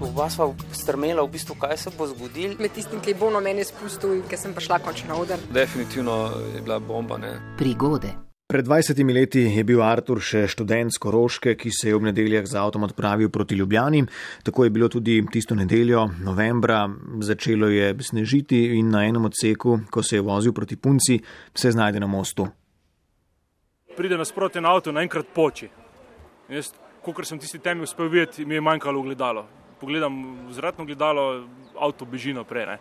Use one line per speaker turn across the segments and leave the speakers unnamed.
Oba sva strmela, v bistvu, kaj se bo zgodilo.
Med tistim, ki je bolno meni spustil in ki sem prišla končno na oder.
Definitivno je bila bomba. Ne?
Prigode.
Pred 20 leti je bil Artur še študent z Koroške, ki se je ob nedeljah z avtom odpravil proti Ljubljani. Tako je bilo tudi tisto nedeljo, novembra, začelo je snežiti in na enem odseku, ko se je vozil proti punci, se znajde na mostu.
Pride nasproti na avto, naenkrat poči. Jaz, kot sem tisti temi uspel videti, mi je manjkalo gledalo. Pogledam v zratno gledalo, avto beži naprej. Ne.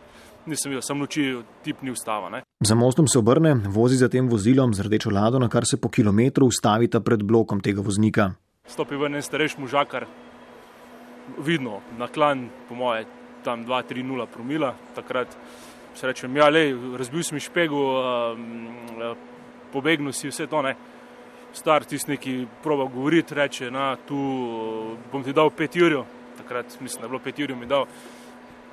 Nisem videl, sem noči, tip ni ustava.
Za mostom se obrne, vozi za tem vozilom z rdečo lado, na kar se po kilometru ustavita pred blokom tega voznika.
Stopi ven en starejši možakar, vidno, na klan, po moje, tam 2-3-0 promila. Takrat se rečem, ja, le, razbil si mi špegu, uh, pobegnil si vse to. Ne. Star tisti, ki proba govoriti, reče, na, tu bom ti dal 5 ur, takrat mislim, da je bilo 5 ur mi dal.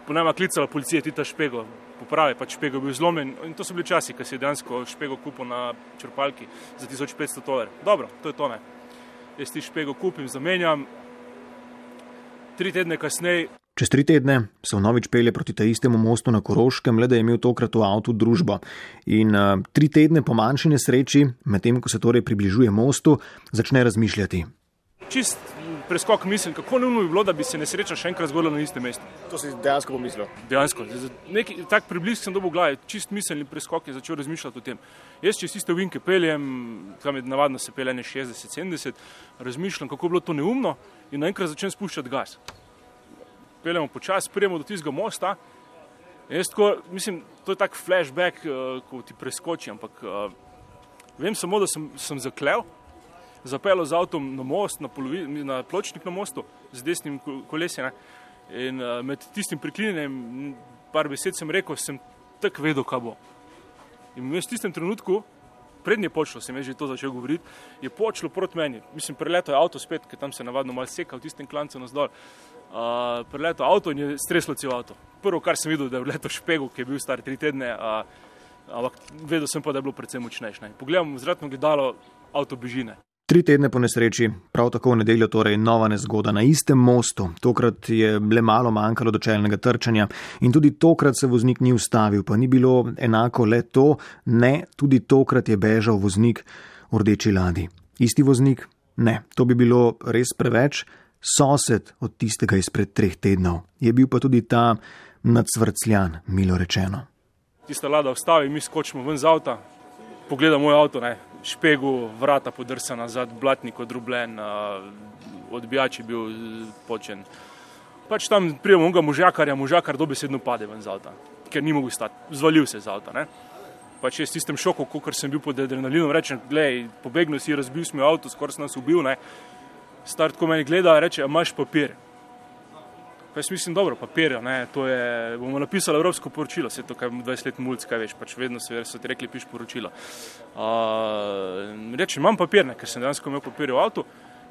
Ponema klicala policija, ti ta špego, popravi, pač špego bil zlomljen. In to so bili časi, ko si dejansko špego kupil na črpalki za 1500 dolarjev. Dobro, to je to ne. Jaz ti špego kupim, zamenjam. Tri tedne kasneje.
Čez tri tedne se vnovič pelje proti ta istemu mostu na Koroškem, le da je imel tokrat v avtu družbo. In uh, tri tedne po manjši nesreči, medtem ko se torej približuje mostu, začne razmišljati.
Čist preskok mislim, kako nujno bi bilo, da bi se nesreča še enkrat zgodila na istem mestu.
To si dejansko pomislil.
Dejansko. Neki, tak približek sem dobil v glavi, čist miselni preskok je začel razmišljati o tem. Jaz, če si iste vinke peljem, tam je navadno se pelje 60-70, razmišljam, kako je bilo to neumno in naenkrat začnem spuščati gas. Peljemo počasi, prijemo do tistega mosta. Jaz tako, mislim, to je tak flashback, uh, ko ti preskoči, ampak uh, vem samo, da sem, sem zaklel zapeljal z avtom na most, na, polovi, na pločnik na mostu, z desnim kolesjem. In uh, med tistim priklinjenjem, par besed sem rekel, sem tako vedel, kaj bo. In v tistem trenutku, prednje počlo, sem že to začel govoriti, je počlo proti meni. Mislim, preleto je avto spet, ker tam se navadno mal seka v tistem klancu na zdol. Uh, preleto avto in je streslo cel avto. Prvo, kar sem videl, je leto špegu, ki je bil star tri tedne, uh, ampak vedel sem pa, da je bilo predvsem močnejše. Pogledam v zratno gledalo, avto bežine.
Tri tedne po nesreči, prav tako v nedeljo, torej nova nezgoda na istem mostu. Tokrat je le malo manjkalo do čelnega trčanja in tudi tokrat se voznik ni ustavil, pa ni bilo enako le to, ne, tudi tokrat je bežal voznik v rdeči ladi. Isti voznik? Ne, to bi bilo res preveč. Sosed od tistega izpred treh tednov je bil pa tudi ta nacvrcljan, milo rečeno.
Tista lada vstavi, mi skočimo ven z avta, pogledamo moj avto, ne, špegu, vrata podrsana, zad blatnik odrubljen, odbijač je bil počen. Pač tam prijemo unga možakarja, možakar dobesedno pade ven z avta, ker ni mogel stati, zvalil se z avta. Ne? Pač jaz s tistem šokom, kot sem bil pod adrenalinom, rečem, gledaj, pobegnil si, razbil si mi avto, skoraj sem nas ubil, ne? Start, ko meni gleda, reče, imaš papir. Pa jaz mislim, dobro, papirja, ne, to je, bomo napisali evropsko poročilo, se to, kaj 20 let mulj, kaj veš, pač vedno se, so ti rekli, piš poročilo. Uh, reče, imam papir, ne, ker sem dejansko imel papir v avtu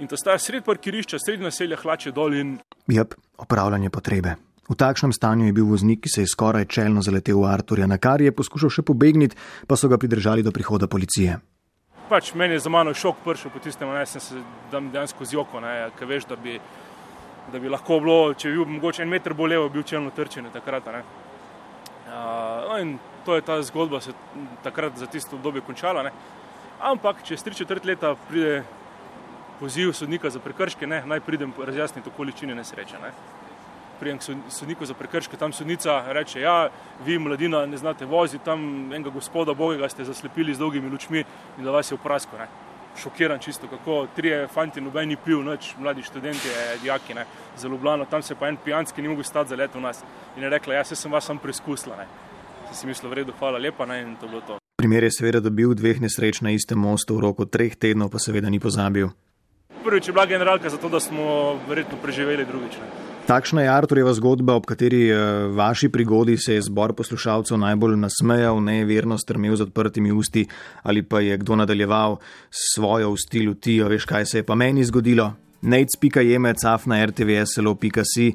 in to staja sred parkirišča, sred naselja, hlače dol in.
Jep, opravljanje potrebe. V takšnem stanju je bil voznik, ki se je skoraj čelno zaletel v Arturja, na kar je poskušal še pobegniti, pa so ga pridržali do prihoda policije.
Pač meni je za mano šok pršel po tistem, ne, sem se dejansko zjoko, ne, ker veš, da bi da bi lahko bilo, če bi bil mogoče en meter bolj levo, bil čelno trčen takrat. Uh, no in to je ta zgodba, se takrat za tisto obdobje končala. Ne. Ampak čez tri četrt leta pride poziv sodnika za prekrške, ne, naj pridem razjasniti okoličine nesreče. Ne. Prijem k sodniku za prekrške, tam sodnica reče, ja, vi mladina ne znate voziti, tam enega gospoda Boga ste zaslepili z dolgimi lučmi in da vas je v prasko. Ne šokiran, čisto kako tri fanti, noben ni pil, noč mladi študenti, dijaki, ne, za Ljubljano, tam se pa en pijanski ni mogel stati za leto v nas. In je rekla, jaz sem vas sam preizkusila. Sem si mislil, v redu, hvala lepa, ne, in to bilo to.
Primer je seveda dobil dveh nesreč na istem mostu v roku treh tednov, pa seveda ni pozabil.
Prvič je bila generalka zato, da smo verjetno preživeli drugič. Ne.
Takšna je Arturjeva zgodba, ob kateri eh, vaši prigodi se je zbor poslušalcev najbolj nasmejal, neverno strmel z odprtimi usti ali pa je kdo nadaljeval svojo v stilu ti, veš kaj se je pa meni zgodilo. Nec.jemec, afna rtvslo.si,